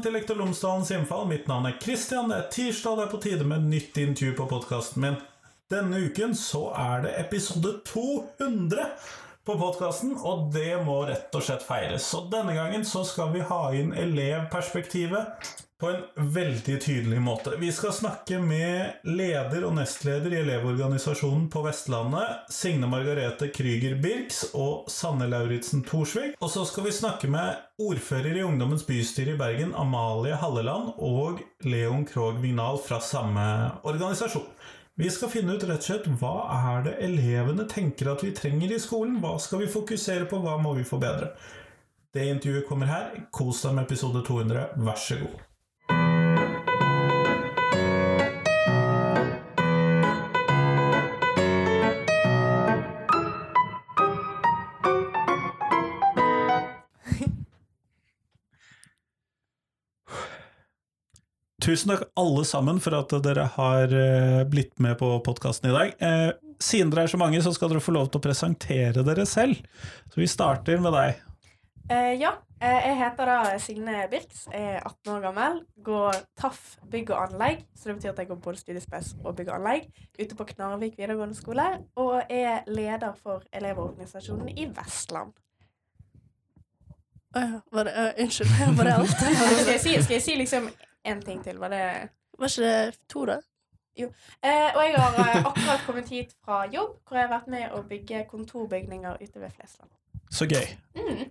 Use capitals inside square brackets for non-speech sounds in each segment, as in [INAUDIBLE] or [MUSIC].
velkommen til Lektor Lomsdalens innfall. Mitt navn er Kristian. Det er tirsdag, det er på tide med nytt intervju på podkasten min. Denne uken så er det episode 200 på podkasten, og det må rett og slett feires. Så denne gangen så skal vi ha inn elevperspektivet på en veldig tydelig måte. Vi skal snakke med leder og nestleder i Elevorganisasjonen på Vestlandet, Signe Margarete Krüger Birks og Sanne Lauritzen Thorsvik. Og så skal vi snakke med ordfører i Ungdommens bystyre i Bergen, Amalie Halleland, og Leon Krogh Vignal fra samme organisasjon. Vi skal finne ut rett og slett hva er det elevene tenker at vi trenger i skolen. Hva skal vi fokusere på, hva må vi forbedre? Det intervjuet kommer her. Kos deg med episode 200. Vær så god. Tusen takk alle sammen for at dere har eh, blitt med på podkasten i dag. Eh, siden dere er så mange, så skal dere få lov til å presentere dere selv. Så vi starter med deg. Eh, ja, eh, jeg heter da Signe Birks, jeg er 18 år gammel. Går TAF bygg og anlegg, så det betyr at jeg går både studiespes og bygg og anlegg. Ute på Knarvik videregående skole, og er leder for Elevorganisasjonen i Vestland. Å ja. Var det, øh, unnskyld, [LAUGHS] var det alt? Skal jeg si, skal jeg si liksom én ting til? Var det Var ikke det to, da? eh, Og jeg har eh, akkurat kommet hit fra jobb, hvor jeg har vært med å bygge kontorbygninger ute ved Flesland. Så gøy. Mm.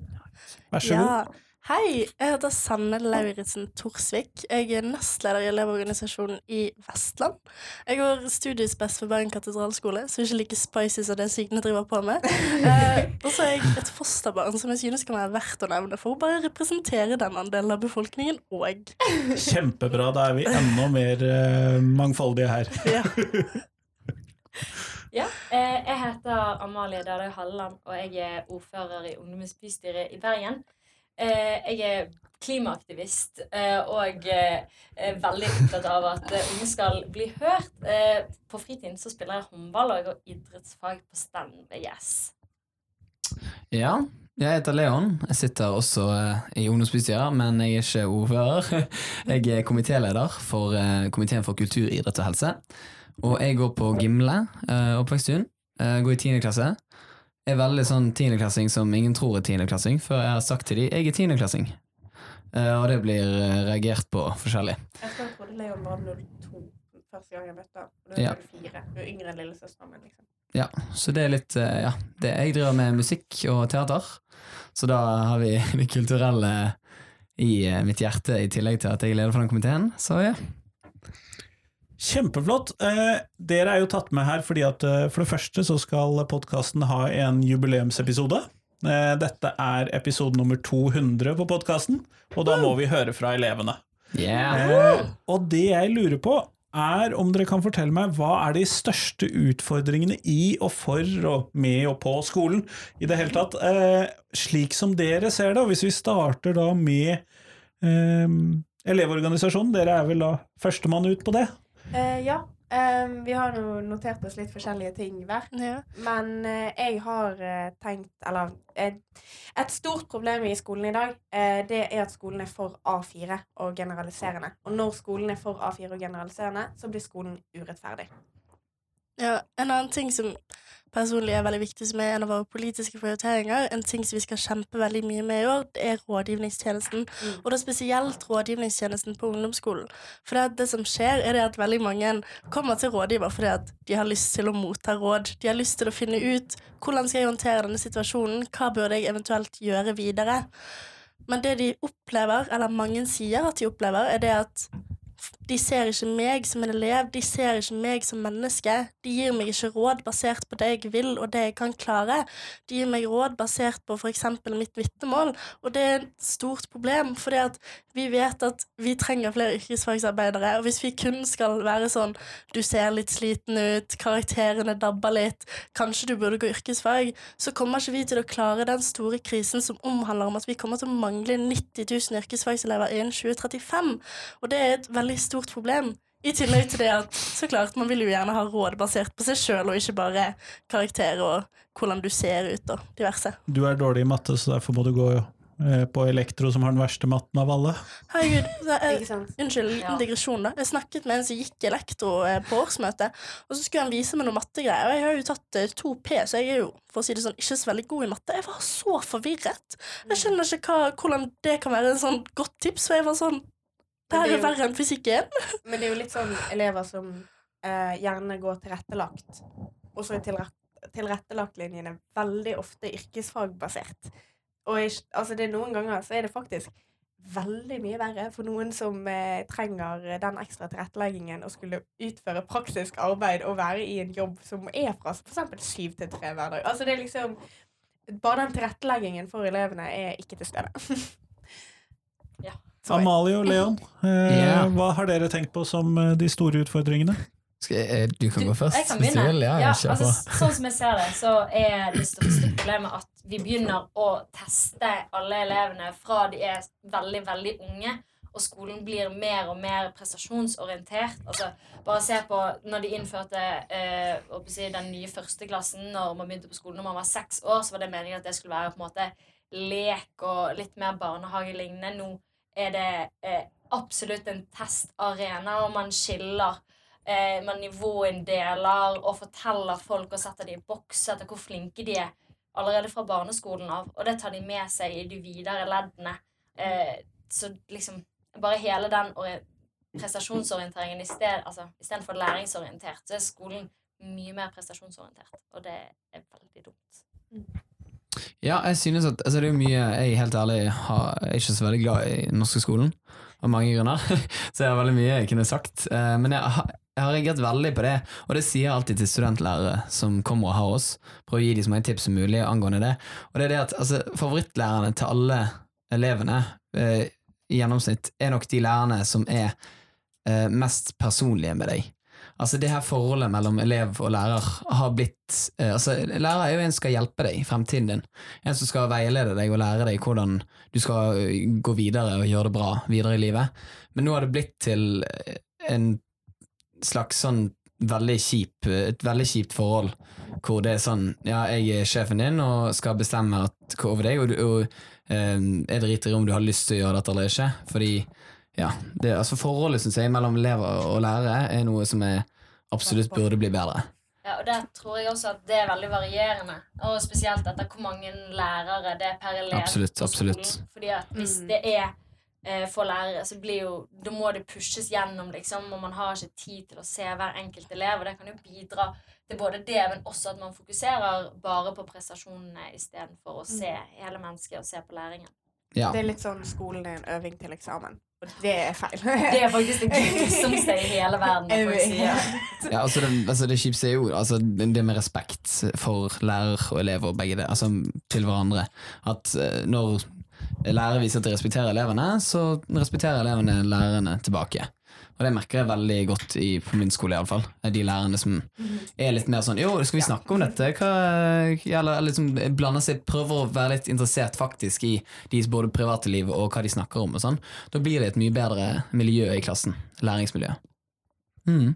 Vær så god. Hei, jeg heter Sanne Lauritzen Torsvik. Jeg er nestleder i Elevorganisasjonen i Vestland. Jeg går studiespes for Bergen katedralskole, så ikke like spicy som det Signe driver på med. [LAUGHS] Eh, og så er jeg et fosterbarn som jeg synes kan være verdt å nevne, for hun bare representerer den andelen av befolkningen òg. Kjempebra. Da er vi enda mer eh, mangfoldige her. Ja. Ja, eh, jeg heter Amalie Dardøy Halleland, og jeg er ordfører i Ungdommens bystyre i Bergen. Eh, jeg er klimaaktivist eh, og eh, veldig opptatt av at unge skal bli hørt. På fritiden så spiller jeg håndball, og går idrettsfag på stand ved Yes. Ja, jeg heter Leon. Jeg sitter også i ungdomsbystyret, men jeg er ikke ordfører. [LAUGHS] Jeg er komitéleder for komiteen for kultur, idrett og helse. Og jeg går på Gimle eh, oppvekststuen. Eh, går i tiende klasse. Er veldig sånn tiendeklassing som ingen tror er tiendeklassing, før jeg har sagt til dem jeg er tiendeklassing. Uh, og det blir eh, reagert på forskjellig. Jeg tror jeg trodde Leon var 02 første gang jeg møtte ham. Du Ja. er 04. Du er yngre enn lillesøsteren min, liksom. Ja, så det er litt uh, Ja, det, jeg driver med musikk og teater, så da har vi [LAUGHS] det kulturelle i mitt hjerte, i tillegg til at jeg er leder for den komiteen. Så ja. Kjempeflott. Eh, dere er jo tatt med her fordi at eh, for det første så skal podkasten ha en jubileumsepisode. Eh, dette er episode nummer 200 på podkasten, og da må vi høre fra elevene. Yeah. Eh, og det jeg lurer på, er om dere kan fortelle meg hva er de største utfordringene i og for og med og på skolen i det hele tatt, eh, slik som dere ser det. Og hvis vi starter da med eh, Elevorganisasjonen, dere er vel da førstemann ut på det? Eh, ja. Um, vi har jo notert oss litt forskjellige ting hver. Ja. Men uh, jeg har uh, tenkt Eller et stort problem i skolen i dag, det er at skolen er for A4 og generaliserende. Og når skolen er for A4 og generaliserende, så blir skolen urettferdig. Ja, en annen ting som personlig er veldig viktig, som er en av våre politiske prioriteringer, en ting som vi skal kjempe veldig mye med i år, det er rådgivningstjenesten. Mm. Og er spesielt rådgivningstjenesten på ungdomsskolen. For det, det som skjer, er det at veldig mange kommer til rådgiver fordi at de har lyst til å motta råd. De har lyst til å finne ut hvordan skal jeg håndtere denne situasjonen, hva burde jeg eventuelt gjøre videre. Men det de opplever, eller mange sier at de opplever, er det at de ser ikke meg som en elev, de ser ikke meg som menneske. De gir meg ikke råd basert på det jeg vil og det jeg kan klare. De gir meg råd basert på f.eks. mitt vitnemål, og det er et stort problem, fordi vi vet at vi trenger flere yrkesfagsarbeidere, og hvis vi kun skal være sånn du ser litt sliten ut, karakterene dabber litt, kanskje du burde gå yrkesfag, så kommer ikke vi til å klare den store krisen som omhandler om at vi kommer til å mangle 90 000 yrkesfagselever innen 2035, og det er et veldig stort problem. I tillegg til det at så klart man vil jo gjerne ha råd basert på seg sjøl, og ikke bare karakterer og hvordan du ser ut og diverse. Du er dårlig i matte, så derfor må du gå eh, på elektro som har den verste matten av alle. Herregud. [LAUGHS] Eh, Ikke? Unnskyld, liten Ja. digresjon, da. Jeg snakket med en som gikk elektro eh, på årsmøte, og så skulle han vise meg noen mattegreier. Og jeg har jo tatt eh, 2P, så jeg er jo for å si det sånn, ikke så veldig god i matte. Jeg var så forvirret. Jeg skjønner ikke hva, hvordan det kan være en sånn godt tips, for jeg var sånn Det her det er er jo- verre enn fysikken. Men det er jo litt sånn elever som eh, gjerne går tilrettelagt, og så er tilrett, tilrettelagt-linjene veldig ofte yrkesfagbasert. Og ikke, altså det er noen ganger så er det faktisk veldig mye verre for noen som eh, trenger den ekstra tilretteleggingen og skulle utføre praktisk arbeid og være i en jobb som er fra f.eks. syv til tre hver dag. Altså det er liksom Bare den tilretteleggingen for elevene er ikke til stede. [LAUGHS] Ja. Amalie og Leon, eh, Ja. hva har dere tenkt på som eh, de store utfordringene? Skal jeg, eh, du kan Du, gå først, jeg kan hvis du begynne. vil. Ja, Ja, altså, sånn som jeg ser det, så er det største problemet at vi begynner å teste alle elevene fra de er veldig, veldig unge. Og skolen blir mer og mer prestasjonsorientert. Altså, bare se på når de innførte eh, hva si, den nye førsteklassen når man begynte på skolen når man var seks år, så var det meningen at det skulle være på en måte lek og litt mer barnehagelignende. Nå er det eh, absolutt en testarena, og man skiller eh, man nivåinndeler og forteller folk og setter dem i boks etter hvor flinke de er allerede fra barneskolen av. Og det tar de med seg i de videre leddene. Eh, så liksom bare hele den prestasjonsorienteringen i sted, altså, istedenfor læringsorientert, så er skolen mye mer prestasjonsorientert. Og det er veldig dumt. Ja, jeg synes at altså, det er jo mye Jeg helt ærlig har, jeg er ikke så veldig glad i norske skolen, av mange grunner. [LAUGHS] så jeg har veldig mye jeg kunne sagt. Eh, men jeg har, jeg har reagert veldig på det, og det sier jeg alltid til studentlærere som kommer og har oss. Prøver å gi dem så mange tips som mulig angående det. Og det er det at altså, Favorittlærerne til alle elevene eh, i gjennomsnitt er nok de lærerne som er eh, mest personlige med deg. Altså Det her forholdet mellom elev og lærer har blitt eh, altså Lærer er jo en som skal hjelpe deg i fremtiden din. En som skal veilede deg og lære deg hvordan du skal eh, gå videre og gjøre det bra videre i livet. Men nå har det blitt til eh, en slags sånn veldig kjip, et veldig kjipt forhold, hvor det er sånn ja, jeg er sjefen din og skal bestemme over deg, og, du, og eh, jeg driter i om du har lyst til å gjøre dette eller ikke, fordi ja, det, altså forholdet synes jeg mellom elever og lærere er noe som jeg absolutt burde bli bedre. Ja, og Der tror jeg også at det er veldig varierende. Og spesielt etter hvor mange lærere det er per elev. Absolutt, absolutt. Fordi at hvis Mm. det er eh, for lærere, så blir jo Da må det pushes gjennom, liksom. Og man har ikke tid til å se hver enkelt elev. Og det kan jo bidra til både det, men også at man fokuserer bare på prestasjonene istedenfor å se hele mennesket og se på læringen. Ja. Det er litt sånn skolen er en øving til eksamen. Og det er feil. Det er faktisk det grusomste [LAUGHS] i hele verden. [LAUGHS] Ja, altså det, altså det kjipeste er jo altså det med respekt for lærer og elever, begge det, altså til hverandre. At eh, når lærere viser at de respekterer elevene, så respekterer elevene lærerne tilbake. Og det merker jeg veldig godt i, på min skole, iallfall. De lærerne som er litt mer sånn Jo, skal vi snakke om dette? Hva, eller liksom blander seg, prøver å være litt interessert faktisk i deres både private liv og hva de snakker om. og sånn. Da blir det et mye bedre miljø i klassen. Læringsmiljø. Mm.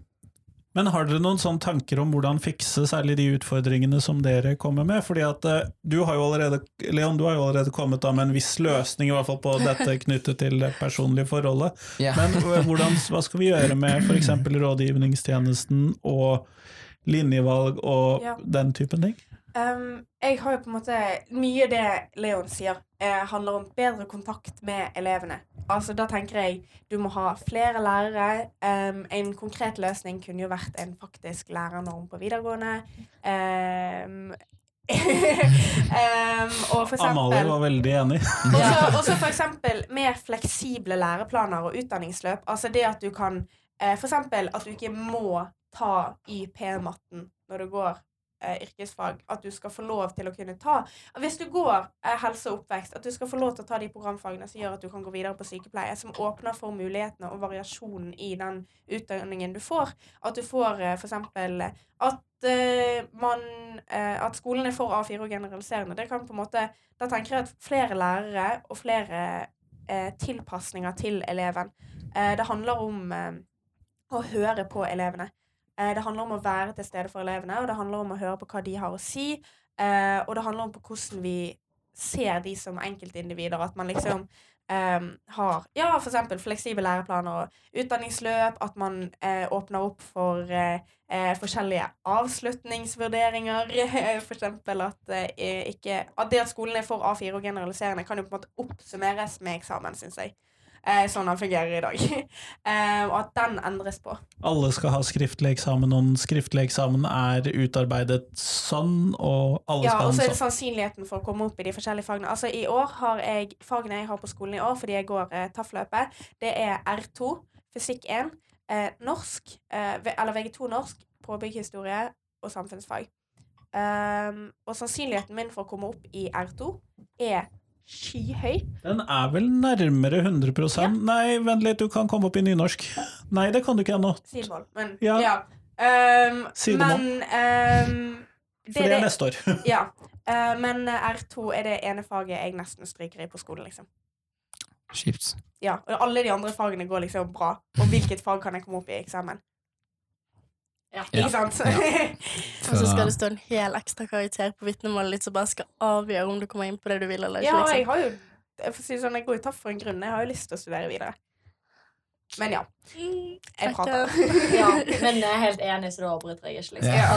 Men har dere noen sånne tanker om hvordan fikse særlig de utfordringene som dere kommer med? Fordi at eh, du har jo allerede, Leon, du har jo allerede kommet da med en viss løsning i hvert fall på [LAUGHS] dette knyttet til det personlige forholdet. Ja. Men eh, hvordan, hva skal vi gjøre med f.eks. rådgivningstjenesten og linjevalg og Ja. den typen ting? Um, jeg har jo på en måte Mye av det Leon sier, eh, handler om bedre kontakt med elevene. Altså Da tenker jeg du må ha flere lærere. Um, en konkret løsning kunne jo vært en faktisk lærernorm på videregående. Um, [LAUGHS] og for Amalie var veldig enig. også, [LAUGHS] også for eksempel mer fleksible læreplaner og utdanningsløp. Altså det at du kan eh, For eksempel at du ikke må ta IP-matten når du går yrkesfag. At du skal få lov til å kunne ta Hvis du går eh, helse og oppvekst, at du skal få lov til å ta de programfagene som gjør at du kan gå videre på sykepleie, som åpner for mulighetene og variasjonen i den utdanningen du får. At du får eh, eksempel at eh, man eh, At skolen er for A4 og generaliserende. Det kan på en måte Da tenker jeg at flere lærere og flere eh, tilpasninger til eleven. Eh, det handler om eh, å høre på elevene. Eh, det handler om å være til stede for elevene, og det handler om å høre på hva de har å si. Eh, og det handler om på hvordan vi ser de som enkeltindivider. At man liksom Um, har ja, eksempel fleksible læreplaner og utdanningsløp. At man eh, åpner opp for eh, eh, forskjellige avslutningsvurderinger. [LAUGHS] eksempel at, eh, at det at skolen er for A4 og generaliserende, kan jo på en måte oppsummeres med eksamen, syns jeg. Eh, sånn den fungerer i dag. [LAUGHS] eh, og at den endres på. Alle skal ha skriftlig eksamen, og den skriftlige eksamen er utarbeidet sånn, og alle Ja, skal og så er det sånn. sannsynligheten for å komme opp i de forskjellige fagene. Altså I år har jeg fagene jeg har på skolen i år, fordi jeg går eh, TAF-løpet, det er R2, fysikk 1, eh, norsk, eh, eller VG2 norsk, påbyggingshistorie og samfunnsfag. Um, og sannsynligheten min for å komme opp i R2 er skyhøy. Den er vel nærmere 100 Nei, vent litt, du kan komme opp i nynorsk. Nei, det kan du ikke ennå. Sidemål. Men Ja. ja. Um, Sidemål. Men um, For det er neste år. Ja. Uh, [LAUGHS] men eh, R2 er det ene faget jeg nesten stryker i på skolen, liksom. Kjipt. Ja, og alle de andre fagene går liksom bra. Og hvilket fag kan jeg komme opp i eksamen? Ja. Ikke sant? [LAUGHS] Og så skal det stå en hel ekstra karakter på vitnemålet ditt som bare skal avgjøre om du kommer inn på det du vil eller ikke. ja, jeg liksom. har jo jeg får si sånn, jeg går jo tatt for en grunn. Jeg har jo lyst til å studere videre. Men ja. Jeg prater. [LAUGHS] Ja, [LAUGHS] men jeg er helt enig, så du avbryter jeg ikke. Liksom. Ja. [LAUGHS]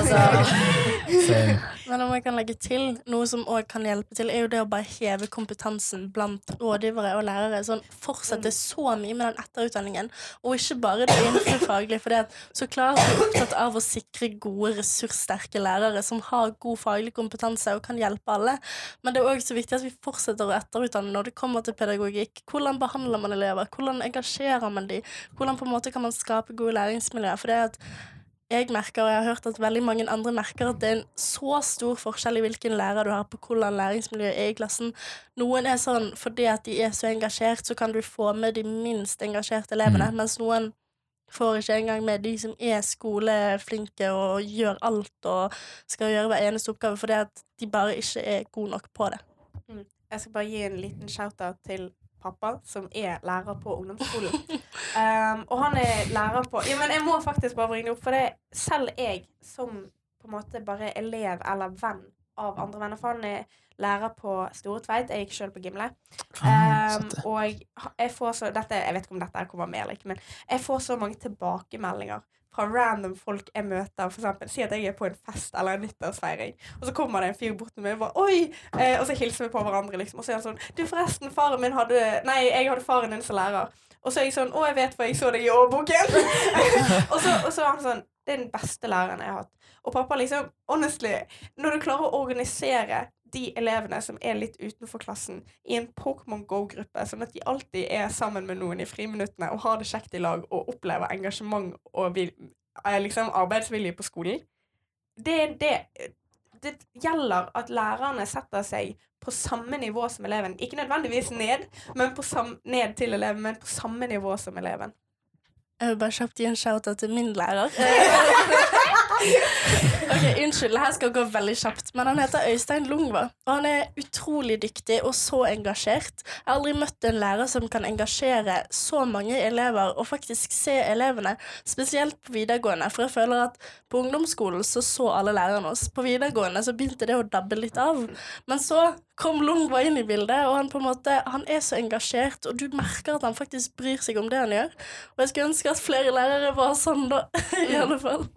Altså, Men om jeg kan legge til noe som også kan hjelpe til, er jo det å bare heve kompetansen blant rådgivere og lærere. Sånn, fortsette så mye med den etterutdanningen, og ikke bare det innenfor faglig. For det at så klart vi er opptatt av å sikre gode, ressurssterke lærere som har god faglig kompetanse og kan hjelpe alle. Men det er òg så viktig at vi fortsetter å etterutdanne når det kommer til pedagogikk. Hvordan behandler man elever? Hvordan engasjerer man dem? Hvordan på en måte kan man skape gode læringsmiljøer? For det at jeg merker, og jeg har hørt at veldig mange andre merker, at det er en så stor forskjell i hvilken lærer du har på hvordan læringsmiljøet er i klassen. Noen er sånn fordi at de er så engasjert, så kan du få med de minst engasjerte elevene, mens noen får ikke engang med de som er skoleflinke og gjør alt og skal gjøre hver eneste oppgave, fordi at de bare ikke er gode nok på det. Jeg skal bare gi en liten shout-out til pappa, som er lærer på ungdomsskolen. Um, [LAUGHS] og han er lærer på Ja, men jeg må faktisk bare bringe det opp, for det er selv jeg som på en måte bare elev eller venn av andre venner, for han er lærer på Store Tveit. Jeg gikk sjøl på Gimle. Um, og jeg får så dette, Jeg vet ikke om dette kommer med eller ikke, men jeg får så mange tilbakemeldinger fra random folk jeg møter. For eksempel, si at jeg er på en fest eller en nyttårsfeiring, og så kommer det en fyr bort til meg og bare Oi! Eh, og så hilser vi på hverandre, liksom. Og så er han sånn Du, forresten, faren min hadde Nei, jeg hadde faren din som lærer. Og så er jeg sånn Å, jeg vet hva jeg så deg i årboken! [LAUGHS] og, så, og så er han sånn Det er den beste læreren jeg har hatt. Og pappa, liksom, honestly, når du klarer å organisere de elevene som er litt utenfor klassen, i en Pokémon Go-gruppe, sånn at de alltid er sammen med noen i friminuttene og har det kjekt i lag og opplever engasjement og vil, eh, liksom arbeidsvilje på skolen. Det, det, det gjelder at lærerne setter seg på samme nivå som eleven. Ikke nødvendigvis ned, men på sam, ned til eleven, men på samme nivå som eleven. Jeg vil bare kjapt gi en shout-out til min lærer. [LAUGHS] ok, Unnskyld, det her skal gå veldig kjapt, men han heter Øystein Lungva. Og han er utrolig dyktig og så engasjert. Jeg har aldri møtt en lærer som kan engasjere så mange elever og faktisk se elevene, spesielt på videregående. For jeg føler at på ungdomsskolen så så alle lærerne oss. På videregående så begynte det å dabbe litt av. Men så kom Lungva inn i bildet, og han på en måte, han er så engasjert, og du merker at han faktisk bryr seg om det han gjør. Og jeg skulle ønske at flere lærere var sånn, da. [LAUGHS] I alle fall.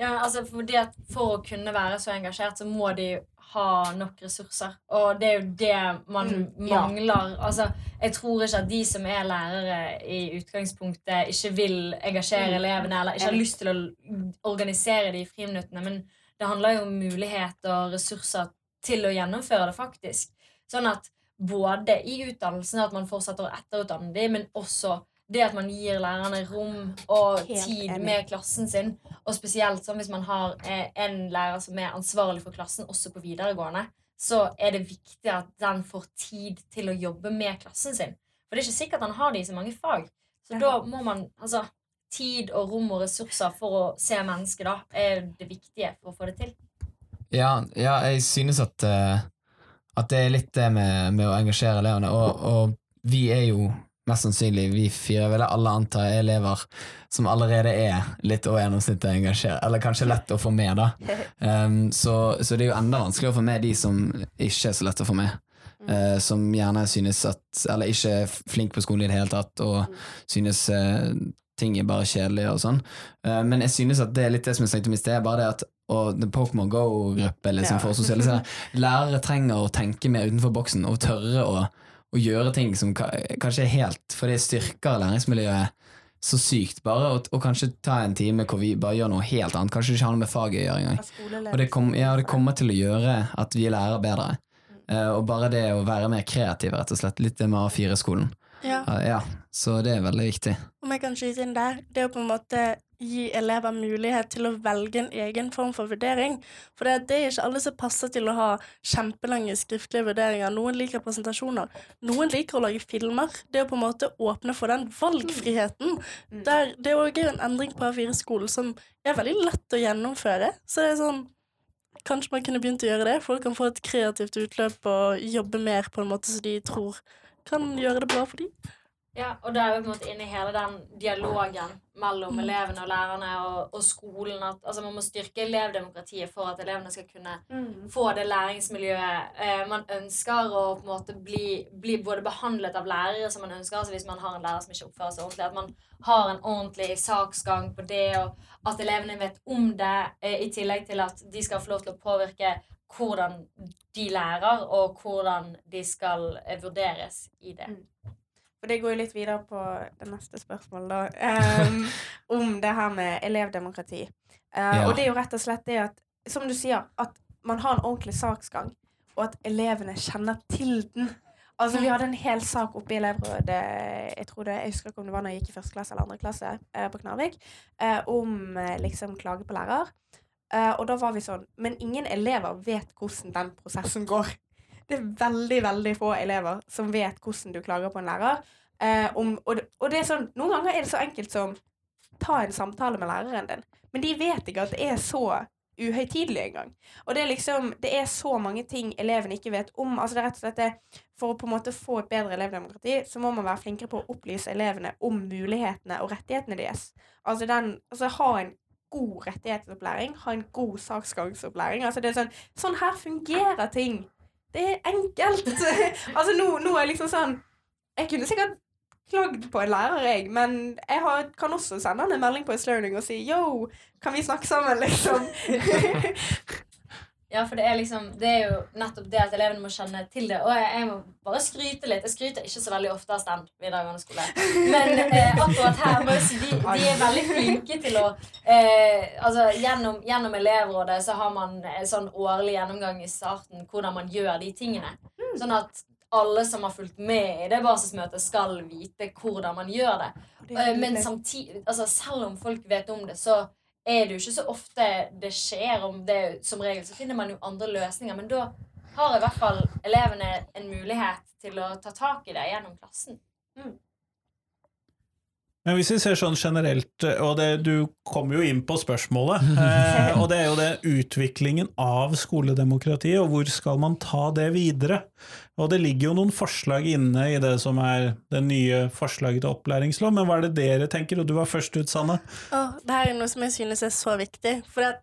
Ja, altså fordi at For å kunne være så engasjert, så må de ha nok ressurser. Og det er jo det man Mm, ja. mangler. Altså, jeg tror ikke at de som er lærere i utgangspunktet, ikke vil engasjere Mm. elevene eller ikke har lyst til å organisere de friminuttene. Men det handler jo om mulighet og ressurser til å gjennomføre det, faktisk. Sånn at både i utdannelsen at man fortsetter å etterutdanne dem, men også det at man gir lærerne rom og Helt tid enig. med klassen sin. Og spesielt sånn hvis man har eh, en lærer som er ansvarlig for klassen, også på videregående, så er det viktig at den får tid til å jobbe med klassen sin. For det er ikke sikkert han har det i så mange fag. Så Ja. da må man altså Tid og rom og ressurser for å se mennesket, da, er det viktige for å få det til. Ja, ja, jeg synes at, eh, at det er litt det med, med å engasjere elevene, og, og vi er jo mest sannsynlig, vi fire vil jeg alle anta, er elever som allerede er litt over gjennomsnittet engasjert, eller kanskje lett å få med, da. [LAUGHS] Um, så, så det er jo enda vanskeligere å få med de som ikke er så lett å få med. Uh, som gjerne synes at Eller ikke er flink på skolen i det hele tatt, og synes uh, ting er bare kjedelig og sånn. Uh, men jeg synes at det er litt det som jeg snakket om i sted, bare det at og Pokémon Go-gruppe liksom, Ja. for sosialisere. [LAUGHS] Lærere trenger å tenke mer utenfor boksen og tørre å, å gjøre ting som kanskje er helt For det styrker læringsmiljøet så sykt, bare. Og, og kanskje ta en time hvor vi bare gjør noe helt annet. Kanskje ikke har noe med faget å gjøre engang. Og det, kom, ja, det kommer til å gjøre at vi lærer bedre. Uh, og bare det å være mer kreativ, rett og slett. Litt det med A4-skolen. Ja. ja, så det er veldig viktig. Om jeg kan skyte inn der, det er å på en måte gi elever mulighet til å velge en egen form for vurdering. For det, det er ikke alle som passer til å ha kjempelange skriftlige vurderinger. Noen liker presentasjoner. Noen liker å lage filmer. Det å på en måte åpne for den valgfriheten. Der, det er også en endring på A4-skolen som er veldig lett å gjennomføre. Så det er sånn Kanskje man kunne begynt å gjøre det. Folk kan få et kreativt utløp og jobbe mer på en måte som de tror kan gjøre det bra for dem. Ja, og da er vi på en måte inne i hele den dialogen mellom Mm. elevene og lærerne og, og skolen. At, altså, man må styrke elevdemokratiet for at elevene skal kunne Mm. få det læringsmiljøet eh, man ønsker, og på en måte bli, bli både behandlet av lærere som man ønsker. altså Hvis man har en lærer som ikke oppfører seg ordentlig, at man har en ordentlig saksgang på det, og at elevene vet om det, eh, i tillegg til at de skal få lov til å påvirke hvordan de lærer, og hvordan de skal eh, vurderes i det. For det går jo litt videre på det neste spørsmålet, da. Um, [LAUGHS] om det her med elevdemokrati. Uh, Ja. Og det er jo rett og slett det at, som du sier, at man har en ordentlig saksgang, og at elevene kjenner til den. Altså, Vi hadde en hel sak oppe i elevrådet jeg tror det, jeg husker ikke om det var når jeg gikk i første klasse eller andre klasse eh, på Knarvik, eh, om eh, liksom klage på lærer. Eh, og da var vi sånn Men ingen elever vet hvordan den prosessen går. Det er veldig veldig få elever som vet hvordan du klager på en lærer. Eh, om, og, og det er sånn, Noen ganger er det så enkelt som ta en samtale med læreren din. Men de vet ikke at det er så uhøytidelig engang. Og det er liksom, det er så mange ting elevene ikke vet om. altså det er rett og slett det, For å på en måte få et bedre elevdemokrati, så må man være flinkere på å opplyse elevene om mulighetene og rettighetene deres. Altså, den, altså ha en god rettighetsopplæring, ha en god saksgangsopplæring. altså det er Sånn sånn her fungerer ting. Det er enkelt. [LAUGHS] altså nå, nå er jeg liksom sånn Jeg kunne sikkert klagd på en lærer, jeg, men jeg har, kan også sende han en melding på Learning og si yo, kan vi snakke sammen, liksom? [LAUGHS] Ja, for det er liksom Det er jo nettopp det at elevene må kjenne til det. Og jeg, jeg må bare skryte litt. Jeg skryter ikke så veldig ofte av Stand videregående skole. Men eh, akkurat her må jeg si de, de er veldig flinke til å eh, Altså gjennom, gjennom elevrådet så har man en sånn årlig gjennomgang i starten hvordan man gjør de tingene. Sånn at alle som har fulgt med i det basismøtet, skal vite hvordan man gjør det. Eh, Men samtidig, altså selv om folk vet om det, så er det jo ikke så ofte det skjer. Om det, som regel så finner man jo andre løsninger. Men da har i hvert fall elevene en mulighet til å ta tak i det gjennom klassen. Men hvis vi ser sånn generelt, og det, du kommer jo inn på spørsmålet, [LAUGHS] eh, og det er jo det utviklingen av skoledemokratiet, og hvor skal man ta det videre? Og det ligger jo noen forslag inne i det som er det nye forslaget til opplæringslov, men hva er det dere tenker? Og du var først ut, Sanne. Oh, det her er noe som jeg synes er så viktig. For at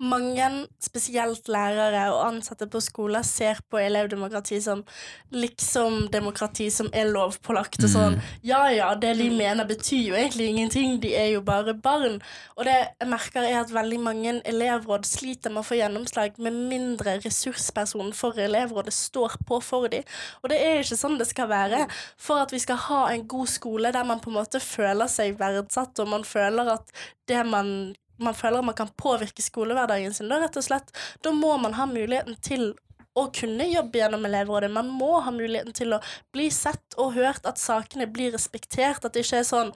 mange, spesielt lærere og ansatte på skoler, ser på elevdemokrati som liksom demokrati som er lovpålagt. Og sånn ja ja, det de mener betyr jo egentlig ingenting, de er jo bare barn. Og det jeg merker, er at veldig mange elevråd sliter med å få gjennomslag med mindre ressurspersonen for elevrådet står på for dem. Og det er ikke sånn det skal være. For at vi skal ha en god skole der man på en måte føler seg verdsatt, og man føler at det man man føler man kan påvirke skolehverdagen sin, da, rett og slett, da må man ha muligheten til å kunne jobbe gjennom elevrådet. Man må ha muligheten til å bli sett og hørt, at sakene blir respektert. At det ikke er sånn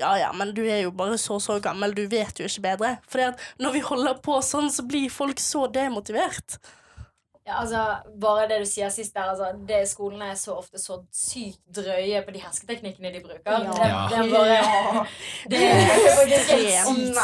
Ja, ja, men du er jo bare så så gammel, du vet jo ikke bedre. For når vi holder på sånn, så blir folk så demotivert. Ja, altså, bare det du sier sist der, altså, det Skolene er så ofte så sykt drøye på de hersketeknikkene de bruker. Ja. Det, det er bare [LAUGHS] Det er ekstremt.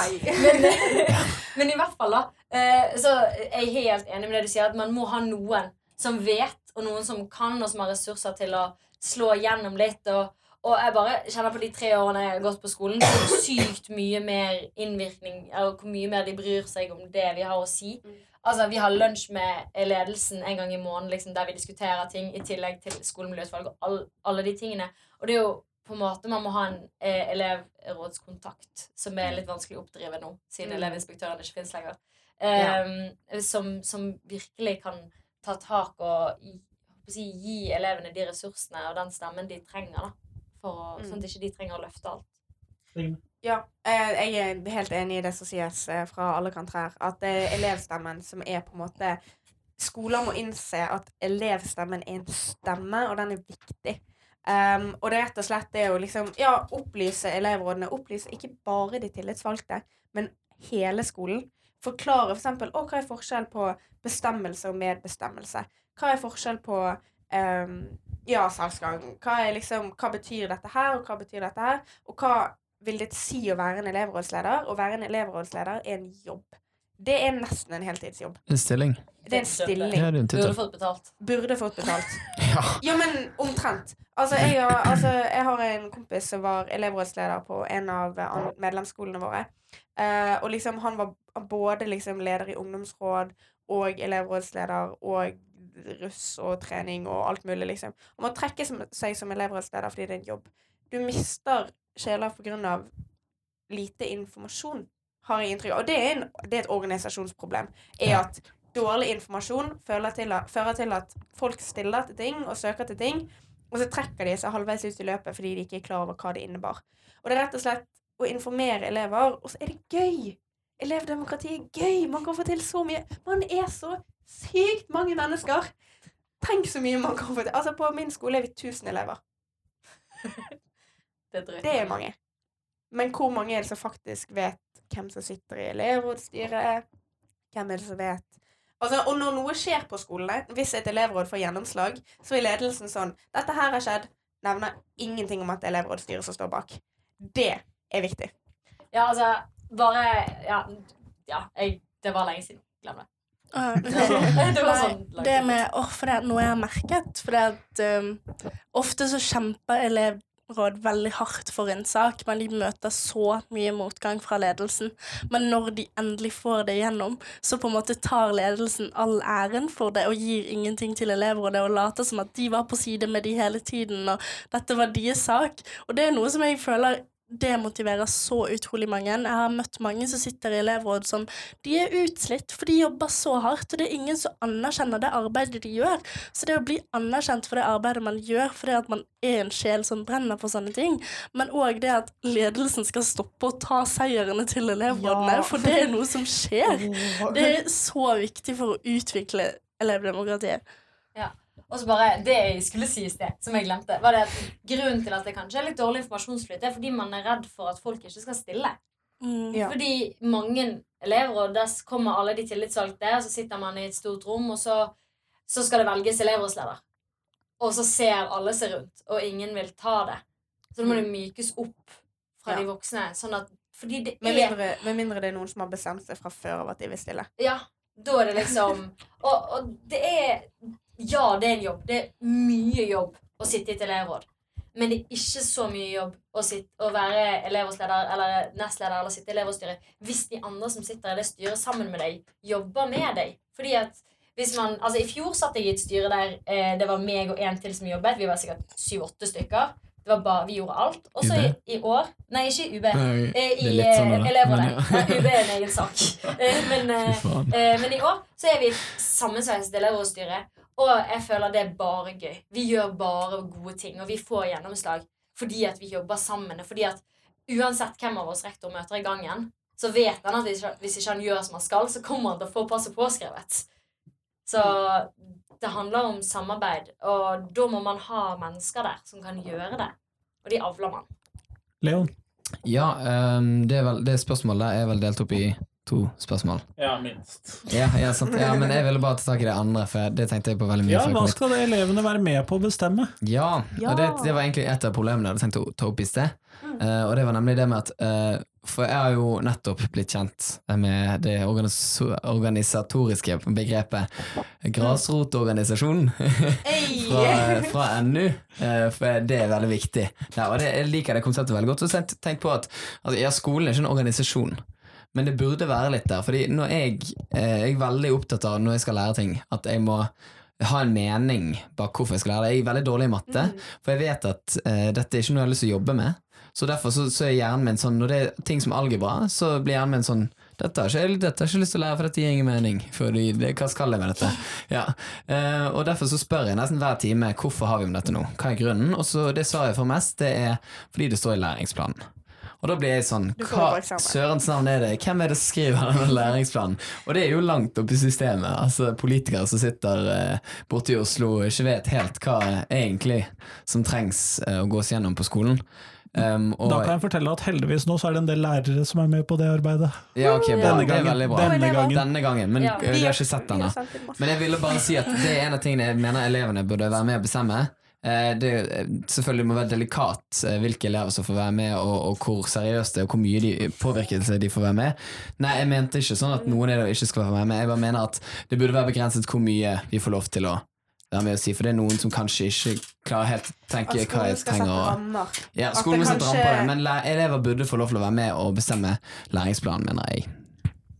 Men, [LAUGHS] men i hvert fall, da. eh, Så er jeg helt enig med det du sier, at man må ha noen som vet, og noen som kan, og som har ressurser til å slå gjennom litt. Og, Og jeg bare kjenner på de tre årene jeg har gått på skolen, hvor sykt mye mer innvirkning Eller hvor mye mer de bryr seg om det vi har å si. Altså, Vi har lunsj med ledelsen en gang i måneden liksom, der vi diskuterer ting, i tillegg til skolemiljøutvalg og all, alle de tingene. Og det er jo på en måte Man må ha en eh, elevrådskontakt, som er litt vanskelig å oppdrive nå, siden Mm. elevinspektøren ikke finnes lenger. Ja. Eh, som, som virkelig kan ta tak og gi, å si, gi elevene de ressursene og den stemmen de trenger. da for Mm. Sånn at ikke de trenger å løfte alt. Ja, eh, jeg er helt enig i det som sies eh, fra alle kanter her. At det er elevstemmen som er på en måte Skoler må innse at elevstemmen er en stemme, og den er viktig. Um, og det er rett og slett det å liksom Ja, opplyse elevrådene. Opplyse ikke bare de tillitsvalgte, men hele skolen. Forklare f.eks. For å, hva er forskjell på bestemmelse og medbestemmelse. Hva er forskjell på um, ja, salgsgang? Hva, liksom, hva betyr dette her, og hva betyr dette her? Og hva vil det si å være en elevrådsleder? Å være en elevrådsleder er en jobb. Det er nesten en heltidsjobb. En stilling. Det er en stilling. Ja, det er en Burde fått betalt. Burde fått betalt. [LAUGHS] Ja. Ja, men omtrent. Altså, jeg har, altså, jeg har en kompis som var elevrådsleder på en av eh, medlemsskolene våre. Uh, og liksom, han var både liksom leder i ungdomsråd og elevrådsleder og russ og trening og alt mulig, liksom. Og må trekke seg som elevrådsleder fordi det er en jobb. Du mister sjeler av lite informasjon, har jeg inntrykk av. Og det er, en, det er et organisasjonsproblem. Er at dårlig informasjon fører til, at, fører til at folk stiller til ting og søker til ting, og så trekker de seg halvveis ut i løpet fordi de ikke er klar over hva det innebar. Og det er rett og slett å informere elever, og så er det gøy! Elevdemokrati er gøy! Man kan få til så mye. Man er så sykt mange mennesker! Tenk så mye man kan få til. Altså, på min skole er vi 1000 elever. Det er. Det er mange. Men hvor mange er det som faktisk vet hvem som sitter i elevrådsstyret? Hvem er det som vet Altså, Og når noe skjer på skolene, hvis et elevråd får gjennomslag, så er ledelsen sånn 'Dette her har skjedd.' Nevner ingenting om at det er elevrådsstyret som står bak. Det er viktig. Ja, altså Bare Ja, ja jeg, det var lenge siden. Glem det. Ah, [LAUGHS] det sånn det siden. med, oh, for det er noe jeg har merket For det at um, ofte så kjemper elevråd veldig hardt for en sak Men de møter så mye motgang fra ledelsen. Men når de endelig får det gjennom Så på en måte tar ledelsen all æren for det Og gir ingenting til elevrådet Og later som at de var på side med de hele tiden Og dette var deres sak. Og det er noe som jeg føler demotiverer så utrolig mange. Jeg har møtt mange som sitter i elevråd som de er utslitt, for de jobber så hardt, og det er ingen som anerkjenner det arbeidet de gjør. Så det å bli anerkjent for det arbeidet man gjør, fordi at man er en sjel som brenner for sånne ting, men òg det at ledelsen skal stoppe og ta seirene til elevrådene, Ja. for det er noe som skjer. [LAUGHS] Det er så viktig for å utvikle elevdemokratiet. Og så bare, Det jeg skulle si i sted, som jeg glemte, var det at grunnen til at det kanskje er litt dårlig informasjonsflyt, er fordi man er redd for at folk ikke skal stille. Mm. Ja. Fordi mange elever, og der kommer alle de tillitsvalgte, og så sitter man i et stort rom, og så, så skal det velges elevrådsleder. Og så ser alle seg rundt, og ingen vil ta det. Så da må det mykes opp fra Ja. de voksne. Sånn at, fordi det Med er mindre, med mindre det er noen som har bestemt seg fra før av at de vil stille. Ja, da er det liksom og, og det er Ja, det er en jobb. Det er mye jobb å sitte i et elevråd. Men det er ikke så mye jobb å, sitte, å være elevrådsleder eller nestleder eller sitte i elevrådsstyret hvis de andre som sitter i det styret sammen med deg, jobber med deg. Fordi at hvis man, altså I fjor satt jeg i et styre der eh, det var meg og en til som jobbet. Vi var sikkert syv-åtte stykker. Det var bare, Vi gjorde alt. Og så i, i år Nei, ikke UB. Nei, Eh, I sånn eh, elevrådet. Ja. UB er en egen sak. [LAUGHS] Eh, men eh, Eh, men i år så er vi et sammensveiset elevrådsstyre, og jeg føler det er bare gøy. Vi gjør bare gode ting, og vi får gjennomslag fordi at vi jobber sammen. Og fordi at uansett hvem av oss rektor møter i gangen, så vet han at hvis ikke, han gjør som han skal, så kommer han til å få passet påskrevet. Så det handler om samarbeid, og da må man ha mennesker der som kan gjøre det. Og de avler man. Leon? Ja, um, det, er vel, det spørsmålet er vel delt opp i to spørsmål. Ja, minst. Ja, ja, sant. ja, men jeg ville bare ta tak i det andre, for det tenkte jeg på veldig mye. Ja, hva skal det elevene være med på å bestemme? Ja, Ja. og det, det var egentlig et av problemene jeg hadde tenkt å ta opp i sted. Eh, og det var nemlig det med at uh, For jeg har jo nettopp blitt kjent med det organis- organisatoriske begrepet grasrotorganisasjon [LAUGHS] fra, fra NU, uh, for det er veldig viktig. Ja, og det, jeg liker det konseptet veldig godt. Så tenk på at altså, ja, skolen er ikke en organisasjon. Men det burde være litt der. Fordi når jeg, eh, jeg er veldig opptatt av når jeg skal lære ting, at jeg må ha en mening bak hvorfor jeg skal lære det. Jeg er veldig dårlig i matte, for jeg vet at eh, dette er ikke noe jeg har lyst til å jobbe med. Så derfor så, så er hjernen min sånn Når det er ting som algebra, så blir hjernen min sånn dette har, ikke, dette har jeg ikke lyst til å lære, for dette gir ingen mening. Fordi det, hva skal jeg med dette? Ja. Eh, og Derfor så spør jeg nesten hver time hvorfor har vi med dette nå. Hva er grunnen? Og så det svaret jeg får mest, det er fordi det står i læringsplanen. Og da blir jeg sånn Hva sørens navn er det? Hvem er det som skriver denne læringsplanen? Og det er jo langt oppe i systemet. Altså Politikere som sitter eh, borte i Oslo og ikke vet helt hva egentlig som trengs eh, å gås gjennom på skolen. Um, og, Da kan jeg fortelle at heldigvis nå så er det en del lærere som er med på det arbeidet. ja, ok, bra. Denne Det er gangen. veldig bra. Denne gangen. Denne gangen, men Ja. eh, vi har ikke sett den Vi da. har sendt inn masse. Men jeg ville bare si at det er en av tingene jeg mener elevene burde være med å bestemme. Eh, Det eh, selvfølgelig må være delikat eh, hvilke elever som får være med, og, og hvor seriøst det er, og hvor mye de, påvirkelse de får være med. Nei, jeg mente ikke sånn at noen elever ikke skal være med. Jeg bare mener at det burde være begrenset hvor mye vi får lov til å være med å si, for det er noen som kanskje ikke klarer helt tenke hva jeg trenger å. Ja, skolen må sette rammer på det, men elever burde få lov til å være med og bestemme læringsplanen, mener jeg.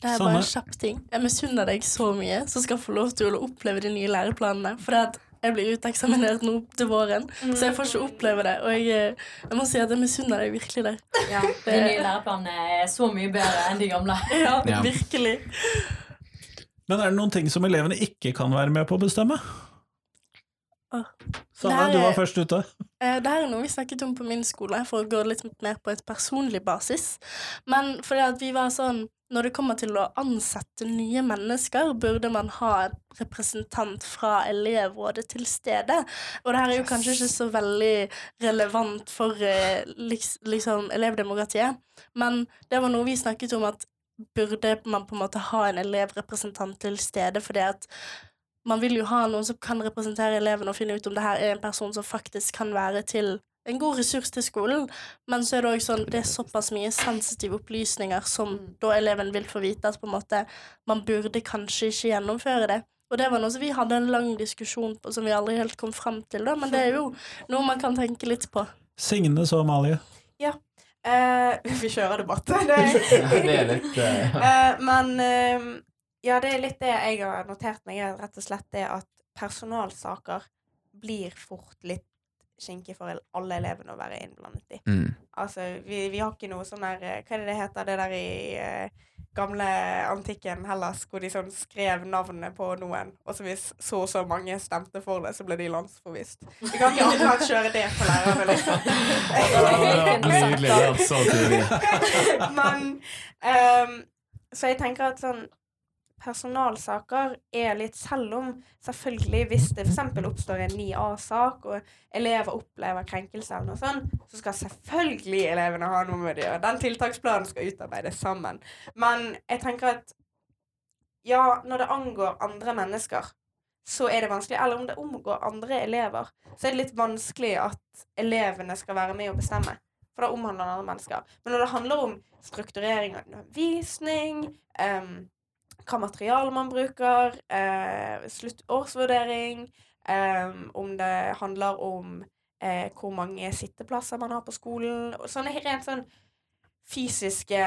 Det er bare en kjapp ting. Jeg misunner deg så mye som skal få lov til å oppleve de nye læreplanene. For det at jeg blir uteksaminert nå til våren, så jeg får ikke oppleve det. Og jeg, eh, jeg må si at jeg misunner deg virkelig det. Ja, De nye læreplanene er så mye bedre enn de gamle. [LAUGHS] Ja, Ja. virkelig. Men er det noen ting som elevene ikke kan være med på å bestemme? Sanne, du var først ute. Eh, Det her er noe vi snakket om på min skole, for å gå litt mer på et personlig basis. Men fordi at vi var sånn Når det kommer til å ansette nye mennesker, burde man ha en representant fra elevrådet til stede. Og det her er jo kanskje ikke så veldig relevant for eh, liks, liksom elevdemokratiet, men det var noe vi snakket om at burde man på en måte ha en elevrepresentant til stede, fordi at man vil jo ha noen som kan representere elevene og finne ut om det her er en person som faktisk kan være til en god ressurs til skolen, men så er det også sånn, det er såpass mye sensitive opplysninger som da eleven vil få vite at på en måte man burde kanskje ikke gjennomføre det. Og det var noe som vi hadde en lang diskusjon på som vi aldri helt kom fram til, da, men det er jo [LAUGHS] noe man kan tenke litt på. Signe så Amalie. Eh, [LAUGHS] vi kjører debatt. [LAUGHS] Det, det er litt uh... uh, men ja, det er litt det jeg har notert meg, er rett og slett det at personalsaker blir fort litt skinke for alle elevene å være innblandet i. mm. Altså, vi, vi har ikke noe sånn der eh, Hva er det det heter, det der i eh, gamle antikken Hellas, hvor de sånn skrev navnet på noen, og så hvis så og så mange stemte for det, så ble de landsforvist. Vi kan ikke akkurat kjøre det på lærerne, liksom. [LAUGHS] Nydelig. Det så tydelig. Men um, Så jeg tenker at sånn Personalsaker er litt Selv om selvfølgelig hvis det f.eks. oppstår en 9A-sak, og elever opplever krenkelse eller noe sånt, så skal selvfølgelig elevene ha noe med det å gjøre. Den tiltaksplanen skal utarbeides sammen. Men jeg tenker at ja, når det angår andre mennesker, så er det vanskelig. Eller om det omgår andre elever, så er det litt vanskelig at elevene skal være med å bestemme. For da omhandler andre mennesker. Men når det handler om strukturering av undervisning, em, hva materiale man bruker, eh, sluttårsvurdering, eh, om det handler om eh, hvor mange sitteplasser man har på skolen og Sånne rent sånn fysiske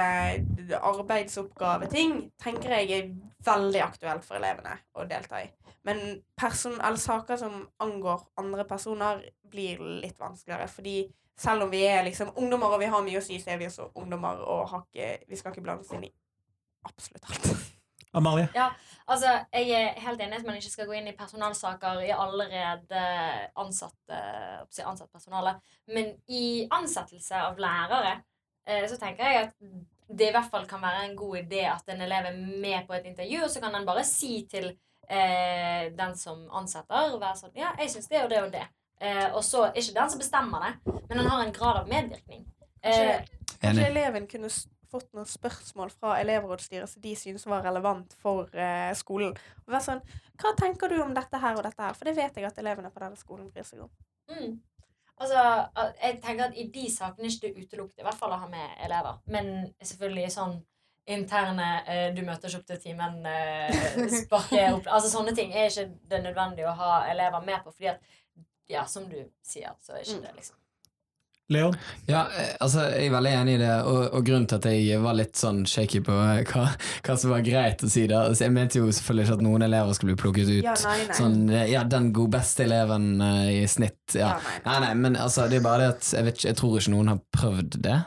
arbeidsoppgaveting tenker jeg er veldig aktuelt for elevene å delta i. Men saker som angår andre personer, blir litt vanskeligere. Fordi selv om vi er liksom ungdommer og vi har mye å si, så er vi også ungdommer og ikke, vi skal ikke blande oss inn i absolutt alt. [LAUGHS] Amalie. Altså, Jeg er helt enig i at man ikke skal gå inn i personalsaker i allerede ansatt, ansatt personale. Men i ansettelse av lærere eh, så tenker jeg at det i hvert fall kan være en god idé at en elev er med på et intervju, og så kan en bare si til eh, den som ansetter, være sånn Ja, jeg syns det og det og det. Eh, og så er ikke den som bestemmer det, men han har en grad av medvirkning. Eh, Kanskje kanskje eleven kunne fått noen spørsmål fra elevrådsstyret som de synes var relevant for eh, skolen. Og vært sånn Hva tenker du om dette her og dette her? For det vet jeg at elevene på denne skolen bryr seg om. Mm. Altså, jeg tenker at I de sakene er ikke det utelukket i hvert fall å ha med elever. Men selvfølgelig sånn interne eh, 'du møter ikke opp til timen', eh, [LAUGHS] sparke opp Altså Sånne ting er ikke det nødvendig å ha elever med på. Fordi at, ja, som du sier, så er ikke det liksom Leon? Ja, eh, altså Jeg er veldig enig i det, og, og grunnen til at jeg var litt sånn shaky på eh, hva, hva som var greit å si da altså, Jeg mente jo selvfølgelig ikke at noen elever skulle bli plukket ut. Ja, nei, nei. Sånn, eh, ja, den god beste eleven uh, i snitt. Ja. Ja, nei. Nei, nei, men altså, det er bare det at jeg, vet ikke, jeg tror ikke noen har prøvd det.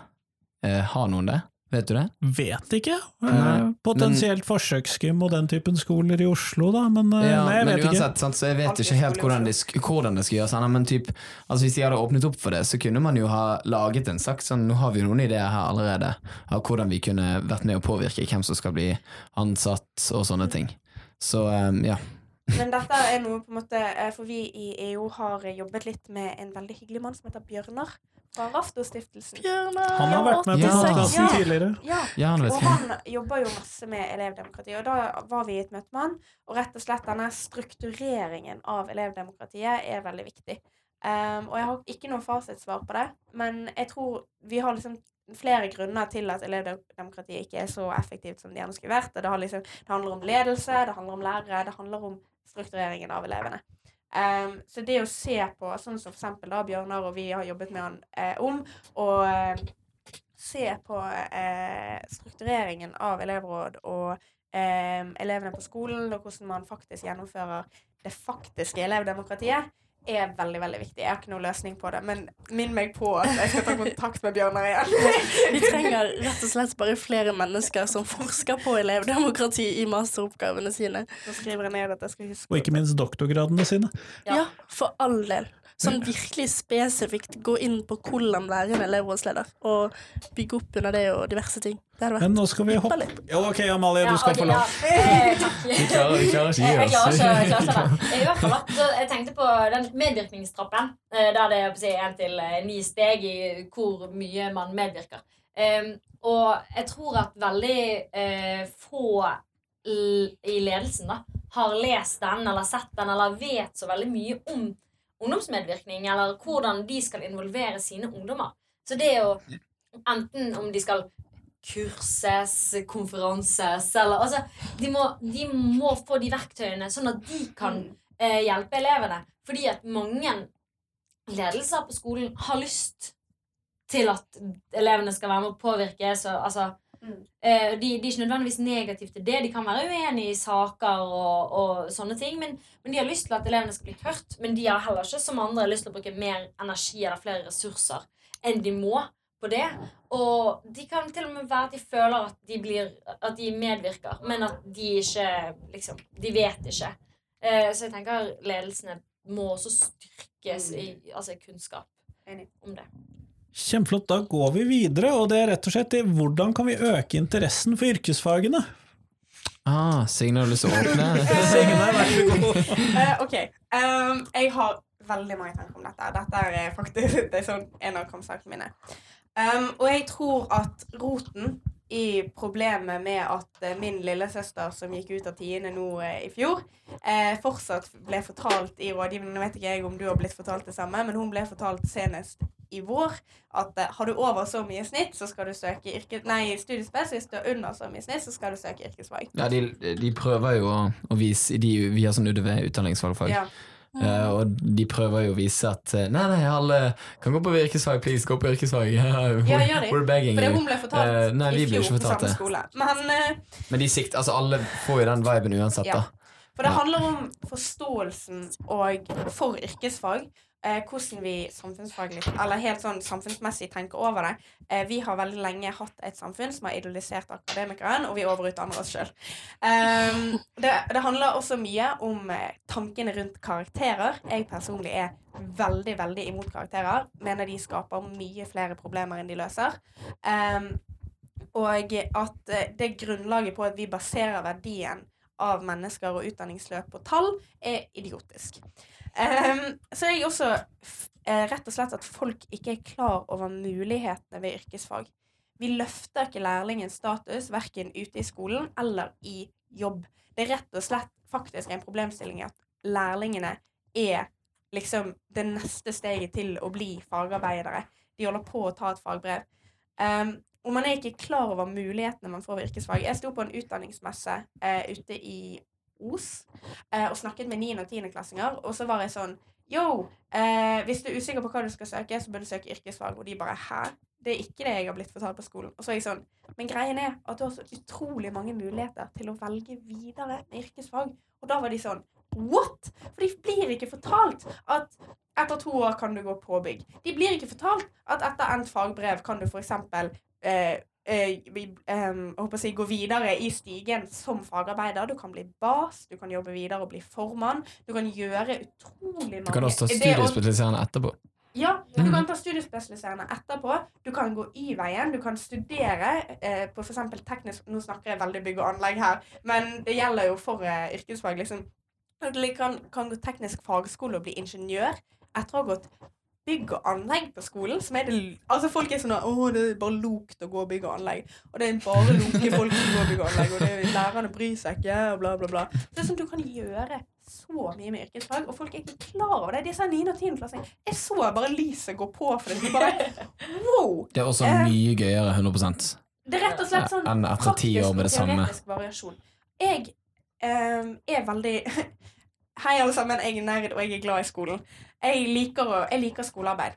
Uh, har noen det? Vet du det? Vet ikke. Nei, Potensielt Potensielt forsøksgym og den typen skoler i Oslo, da, men, eh, Ja, nei, jeg men vet ikke. uansett, sant, så jeg vet ikke helt hvordan det, hvordan det skal gjøres. Men typ, altså hvis de hadde åpnet opp for det, så kunne man jo ha laget en sak. Sånn, nå har vi jo noen ideer her allerede av hvordan vi kunne vært med å påvirke hvem som skal bli ansatt og sånne ting. Så eh, ja. Men dette er noe på en måte eh, For vi i EU har jobbet litt med en veldig hyggelig mann som heter Bjørnar fra Raftostiftelsen. Bjørnar! Han har vært med på podkasten Ja. tidligere. Ja, Ja, han og han jobber jo masse med elevdemokrati. Og da var vi i et møte med han, og rett og slett denne struktureringen av elevdemokratiet er veldig viktig. Um, og jeg har ikke noe fasitsvar på det, men jeg tror vi har liksom flere grunner til at elevdemokratiet ikke er så effektivt som det gjerne skulle vært. Det, har liksom, det handler om ledelse, det handler om lærere, det handler om struktureringen av elevene. Um, så det å se på, sånn som for eksempel da Bjørnar og vi har jobbet med han eh, om, og eh, se på eh, struktureringen av elevråd og eh, elevene på skolen, og hvordan man faktisk gjennomfører det faktiske elevdemokratiet, er veldig veldig viktig. Jeg har ikke noen løsning på det, men minn meg på at jeg skal ta kontakt med Bjørnar igjen. [LAUGHS] Vi trenger rett og slett bare flere mennesker som forsker på elevdemokrati i masteroppgavene sine. Nå skriver jeg ned at jeg skal huske Og ikke minst doktorgradene sine. Ja, for all del. Sånn virkelig spesifikt gå inn på hvordan være en elevrådsleder, og bygge opp under det og diverse ting. Det hadde Men nå skal vi hoppe. Ja, Ok, Amalie, du skal ok, få lov. ja. Eh, takk. Vi klarer, vi klarer ikke å gi oss. ikke jeg klarer ikke det. I hvert fall at Jeg tenkte på den medvirkningstrappen, eh, der det er én til eh, ni steg i hvor mye man medvirker. Og jeg tror at veldig eh, få i ledelsen da har lest den eller sett den eller vet så veldig mye om ungdomsmedvirkning, eller hvordan de skal involvere sine ungdommer. Så det er jo enten om de skal kurses, konferanses eller altså, de, må, de må få de verktøyene, sånn at de kan eh, hjelpe elevene. Fordi at mange ledelser på skolen har lyst til at elevene skal være med og påvirke. Så, altså, Mm. eh, de, de er ikke nødvendigvis negative til det. De kan være uenige i saker og, og sånne ting. Men, men de har lyst til at elevene skal bli hørt. Men de har heller ikke som andre lyst til å bruke mer energi eller flere ressurser enn de må på det. Og de kan til og med være at de føler at de, blir, at de medvirker, men at de ikke liksom, De vet ikke. Eh, så jeg tenker ledelsene må også styrkes i altså, kunnskap om det. Kjempeflott. Da går vi videre, og det er rett og slett i hvordan kan vi øke interessen for yrkesfagene? Ah, Signe, har du lyst til å åpne? [LAUGHS] Signe, vær så god. Eh, ok. Um, jeg har veldig mange tanker om dette. Dette er faktisk det er sånn en av kampsakene mine. Um, og jeg tror at roten i problemet med at eh, min lillesøster som gikk ut av tiende nå eh, i fjor, eh, fortsatt ble fortalt i rådgivningen Nå vet ikke jeg om du har blitt fortalt det samme, men hun ble fortalt senest i vår at eh, har du over så mye snitt, så skal du søke yrke, nei, studiespes. Hvis du har under så mye snitt, så skal du søke yrkesfag. Ja, de, de prøver jo å, å vise de, Vi har sånn UDV, utdanningsvalgfag. Ja. Eh, og de prøver jo å vise at eh, Nei, nei, alle kan gå på yrkesfag, please, gå på yrkesfag. [LAUGHS] Ja, gjør de. For det hun ble fortalt uh, nei, vi i fjor på samme skole. Men uh, Men de sikt, altså alle får jo den viben uansett, Ja. da. For det handler om forståelsen og for yrkesfag. Eh, hvordan vi samfunnsfaglig, eller helt sånn samfunnsmessig tenker over det. Eh, vi har veldig lenge hatt et samfunn som har idolisert akademikeren, og vi overutdanner oss sjøl. [LAUGHS] det, det handler også mye om eh, tankene rundt karakterer. Jeg personlig er veldig, veldig imot karakterer. Mener de skaper mye flere problemer enn de løser. Um, og at eh, det grunnlaget på at vi baserer verdien av mennesker og utdanningsløp på tall, er idiotisk. Um, så er jeg også eh, rett og slett at folk ikke er klar over mulighetene ved yrkesfag. vi løfter ikke lærlingens status verken ute i skolen eller i jobb. Det er rett og slett faktisk en problemstilling at lærlingene er liksom det neste steget til å bli fagarbeidere. De holder på å ta et fagbrev. Um, og man er ikke klar over mulighetene man får ved yrkesfag. Jeg sto på en utdanningsmesse eh, ute i Os eh, og snakket med 9. og 10.-klassinger, og så var jeg sånn Yo, eh, hvis du er usikker på hva du skal søke, så bør du søke yrkesfag. Og de bare Hæ? Det er ikke det jeg har blitt fortalt på skolen. Og så er jeg sånn Men greien er at du har så utrolig mange muligheter til å velge videre med yrkesfag. Og da var de sånn What?! For de blir ikke fortalt at etter to år kan du gå påbygg. De blir ikke fortalt at etter endt fagbrev kan du f.eks. Eh, eh, si, gå videre i stigen som fagarbeider. Du kan bli bas, du kan jobbe videre og bli formann. Du kan gjøre utrolig mange Du kan også ta studiespesialiserende etterpå. ja, du Mhm. kan ta studiespesialiserende etterpå. Du kan gå Y-veien. Du kan studere eh, på f.eks. teknisk Nå snakker jeg veldig bygg og anlegg her, men det gjelder jo for eh, yrkesfag. liksom. Du kan, kan gå teknisk fagskole og bli ingeniør etter å ha gått bygg og anlegg på skolen. Som er det, altså Folk er sånn Å, det er bare lukt å gå bygg og anlegg. Og det er bare loke folk som går bygg og anlegg, og det er, lærerne bryr seg ikke, og bla, bla, bla. Så det er sånn Du kan gjøre så mye med yrkesfag, og folk er ikke klar over det. Disse 9. og 10. klassing Jeg så bare lyset gå på for det. De bare Wow! Det er også Eh. mye gøyere, 100% Det er rett og slett sånn enn etter ti år med det samme. variasjon. Jeg eh, er veldig [LAUGHS] Hei, alle sammen. Jeg er nerd, og jeg er glad i skolen. Jeg liker, jeg liker skolearbeid.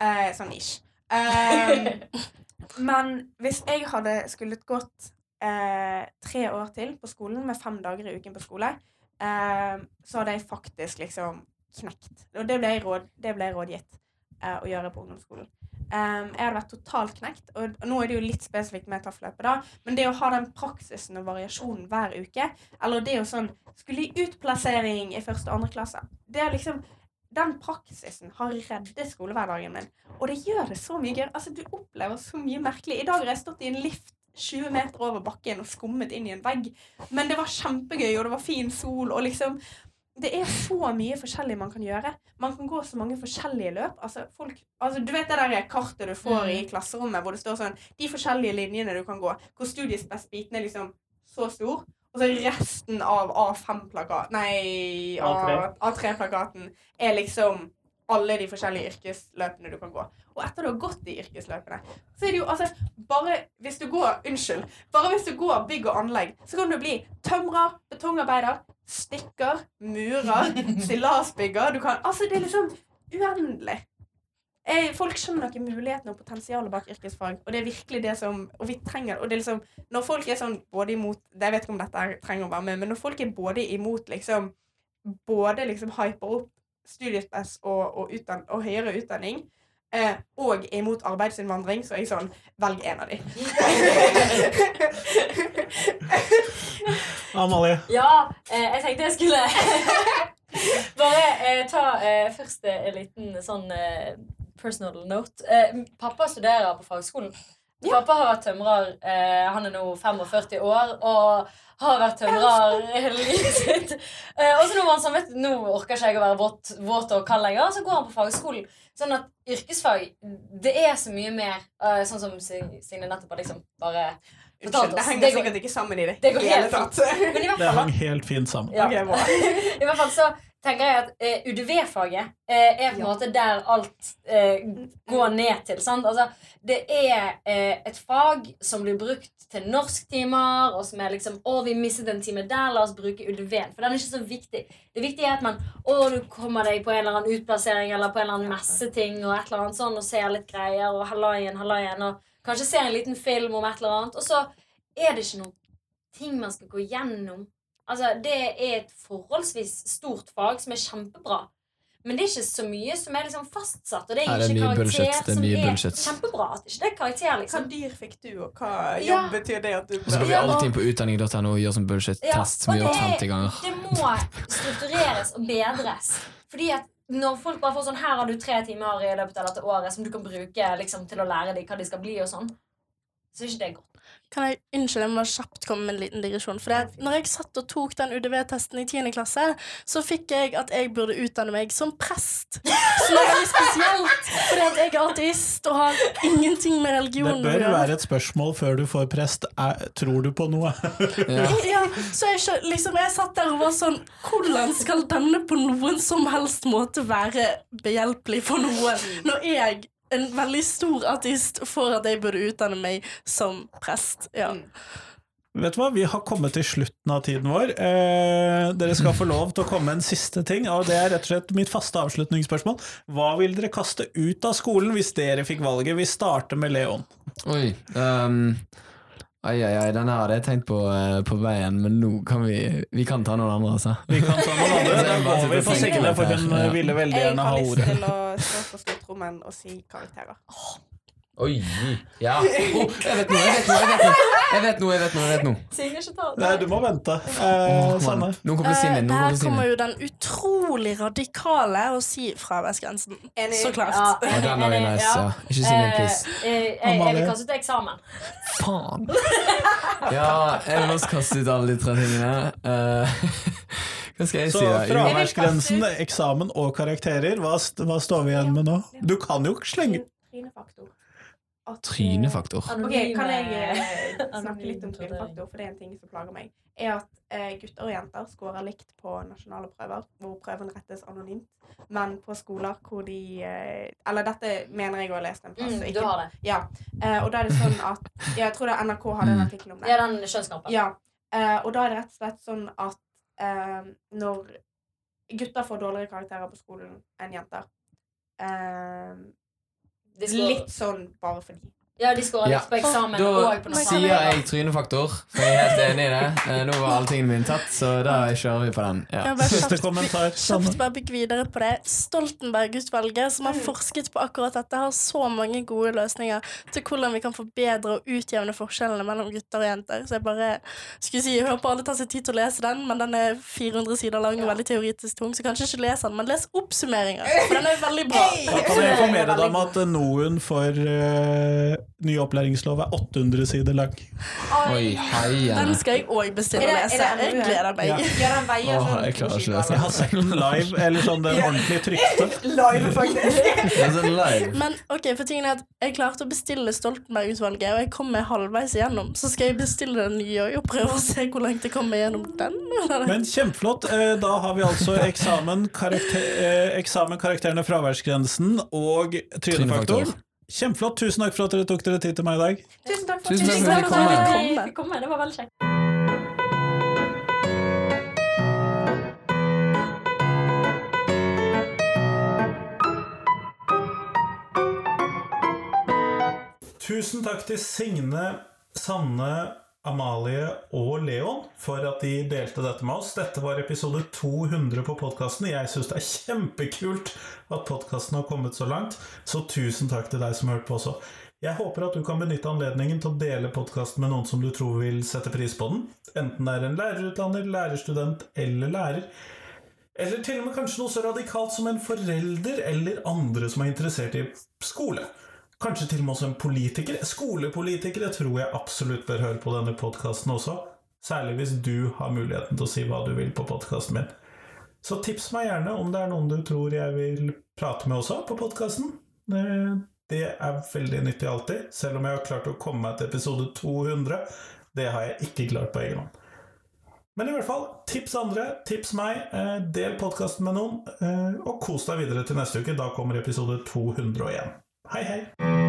Eh, sånn ish. Ehm, [LAUGHS] men hvis jeg hadde skullet gått eh, tre år til på skolen med fem dager i uken på skole, eh, så hadde jeg faktisk liksom knekt. Og det ble jeg, råd, det ble jeg rådgitt eh, å gjøre på ungdomsskolen. Um, jeg hadde vært totalt knekt. Og nå er det jo litt spesifikt med TAF-løpet, da. Men det å ha den praksisen og variasjonen hver uke, eller det å sånn skulle i utplassering i første og andre klasse Det er liksom Den praksisen har reddet skolehverdagen min. Og det gjør det så mye gøy. Altså, du opplever så mye merkelig. I dag har jeg stått i en lift 20 meter over bakken og skummet inn i en vegg. Men det var kjempegøy, og det var fin sol, og liksom det er så mye forskjellig man kan gjøre. Man kan gå så mange forskjellige løp. Altså, folk, altså, du vet det der kartet du får i klasserommet hvor det står sånn De forskjellige linjene du kan gå. Hvor studiespes-biten er liksom så stor. Og så resten av A5-plakaten Nei, A3. A3-plakaten er liksom alle de forskjellige yrkesløpene du kan gå. Og etter du har gått de yrkesløpene, så er det jo altså Bare hvis du går Unnskyld. Bare hvis du går bygg og anlegg, så kan du bli tømrer, betongarbeider, stikker, murer, [LAUGHS] stillasbygger Du kan Altså, det er liksom uendelig. Eh, folk skjønner ikke mulighetene og potensialet bak yrkesfag. Og det er virkelig det som Og vi trenger og det er liksom Når folk er sånn både imot Jeg vet ikke om dette trenger å være med, men når folk er både imot liksom Både liksom hyper opp studiespes og, og, utdan, og høyere utdanning, eh, og er imot arbeidsinnvandring, så er jeg sånn Velg en av de. [LAUGHS] Amalie. Ja, eh, jeg tenkte jeg skulle [LAUGHS] bare eh, ta eh, først eh, en liten sånn eh, personal note. Eh, pappa studerer på fagskolen. Pappa har vært tømrer. Eh, han er nå 45 år og har vært tømrer hele livet sitt. Eh, og så nå var han sånn, vet nå orker ikke jeg å være våt, våt og kald lenger, så går han på fagskolen. Sånn at yrkesfag, det er så mye mer eh, Sånn som Sig- Signe nettopp har liksom bare fortalt Unnskyld, det henger Det går- sikkert ikke sammen i det, det går hele helt tatt. [LAUGHS] Men i hvert Det fall, hang helt fint sammen. Ja. Okay. [LAUGHS] I hvert fall så tenker jeg at eh, UDV-faget eh, er på en Ja. måte der alt eh, går ned til. Sant? Altså, det er eh, et fag som blir brukt til norsktimer, og som er liksom Å, vi mistet en time der, la oss bruke UDV-en. For den er ikke så viktig. Det viktige er at man Å, du kommer deg på en eller annen utplassering eller på en eller annen messeting og et eller annet sånn, og ser litt greier, og hallaien, hallaien, og kanskje ser en liten film om et eller annet, og så er det ikke noen ting man skal gå gjennom. Altså, det er et forholdsvis stort fag som er kjempebra. Men det er ikke så mye som er liksom fastsatt, og det er det er ikke karakter bullshit. Det er som er bullshit. kjempebra. At ikke det er karakter, Hva liksom. dyr fikk du, og hva Ja. jobb betyr det at du Og så går vi alltid inn på utdanning.no og gjør sånn bullshit-test som vi har gjort 50 ganger. Det må struktureres og bedres. Fordi at når folk bare får sånn Her har du tre timer i løpet av dette året som du kan bruke liksom, til å lære dem hva de skal bli, og sånn, så er ikke det godt. Kan jeg, Unnskyld, jeg må kjapt komme med en liten digresjon. For det, når jeg satt og tok den UDV-testen i 10. klasse, så fikk jeg at jeg burde utdanne meg som prest. Som er veldig spesielt, fordi at jeg er ateist og har ingenting med Det religion å bør gjøre. være et spørsmål før du får prest. Er, tror du på noe? [LAUGHS] Ja. Ja, så jeg, liksom, jeg satt der og var sånn Hvordan skal denne på noen som helst måte være behjelpelig for noen, når jeg, en veldig stor artist for at jeg burde utdanne meg som prest? Ja. Vet du hva, Vi har kommet til slutten av tiden vår. Eh, dere skal få lov til å komme med en siste ting, og det er rett og slett mitt faste avslutningsspørsmål. Hva vil dere kaste ut av skolen hvis dere fikk valget? Vi starter med Leon. Oi. Um, ai, ai, ai, den her hadde jeg tenkt på uh, på veien, men nå kan vi Vi kan ta noen andre, altså. Vi kan ta noen andre. [LAUGHS] Da Bare vi for sikre, for hun Ja. ville veldig gjerne ha ordet. Jeg har lyst til å stå på stortrommen og si karakterer. Oi. Ja. Oh, jeg vet noe, jeg vet noe, jeg vet noe. Jeg vet noe, jeg vet noe. Signe, ikke ta Nei, du må vente. Eh, Sanne. Nå kommer Simen. Nå der kommer Simen. kommer jo den utrolig radikale å si fraværsgrensen. Så klart. Ja, den jo nice, ja. ja. Ikke Simen, please. Eh, eh, jeg, vil kaste ut eksamen. Faen. Ja, jeg vil også kaste ut alle de tre tingene. Eh, hva skal jeg Så si, da? Så fraværsgrensen, eksamen og karakterer, hva, hva står vi igjen med nå? Du kan jo slenge Trynefaktor. At, eh, Trynefaktor. Ok, Kan jeg eh, snakke litt om trynefaktor, for det er en ting som plager meg. Er at eh, gutter og jenter scorer likt på nasjonale prøver, hvor prøven rettes anonymt. Men på skoler hvor de Eller dette mener jeg å ha lest en plass. Mm, du har det. Ja, eh, og da er det sånn at Jeg tror det er NRK hadde en Mm. artikkel om det. Ja, den kjønnskampen. Ja, eh, og da er det rett og slett sånn at eh, når gutter får dårligere karakterer på skolen enn jenter Litt sånn bare fordi. Ja, de skårer Ja. litt på eksamen Da og på sier jeg trynefaktor, for jeg er helt enig i det. Eh, Nå var alle tingene mine tatt, så da kjører vi på den. Ja. Siste kommentar. Kjapt bare bygg videre på det. Stoltenberg-utvalget, som har Mm. forsket på akkurat dette, har så mange gode løsninger til hvordan vi kan forbedre og utjevne forskjellene mellom gutter og jenter. Så jeg bare skulle si, jeg håper alle tar seg tid til å lese den, men den er 400 sider lang og veldig teoretisk tung, så kanskje ikke les den, men les oppsummeringa, for den er veldig bra. Da kan jeg informere deg om at noen for eh, ny opplæringslov er 800 sider lang. Oi, hei, Den skal jeg òg bestille og lese. Jeg gleder meg. Ja. Ja, veier Åh, sånn jeg klarer ikke å lese. Jeg har sett den live, eller sånn den ordentlige trykte. [LAUGHS] Live, faktisk. Sånn live. Men ok, for tingen er at jeg klarte å bestille Stoltenberg-utvalget, og jeg kom meg halvveis igjennom. Så skal jeg bestille den nye og prøve å se hvor langt jeg kommer gjennom den. Men kjempeflott. Eh, Da har vi altså eksamen, karakter, eh, eksamen karakterene fraværsgrensen og trynefaktor. Kjempeflott. Tusen takk for at dere tok dere tid til meg i dag. Tusen takk for Tusen takk at for at du du kom. komme. Det var veldig kjekt. Tusen takk til Signe, Sanne, Amalie og Leon for at de delte dette med oss. Dette var episode 200 på podkasten. Jeg syns det er kjempekult at podkasten har kommet så langt, så tusen takk til deg som har hørt på også. Jeg håper at du kan benytte anledningen til å dele podkasten med noen som du tror vil sette pris på den. Enten det er en lærerutdanner, lærerstudent eller lærer. Eller til og med kanskje noe så radikalt som en forelder eller andre som er interessert i skole. Kanskje til og med også en politiker. Skolepolitikere tror jeg absolutt bør høre på denne podkasten også. Særlig hvis du har muligheten til å si hva du vil på podkasten min. Så tips meg gjerne om det er noen du tror jeg vil prate med også på podkasten. Det er veldig nyttig alltid, selv om jeg har klart å komme meg til episode 200. Det har jeg ikke klart på egen hånd. Men i hvert fall, tips andre, tips meg, eh, del podkasten med noen, eh, og kos deg videre til neste uke. Da kommer episode 201. Hei, hei!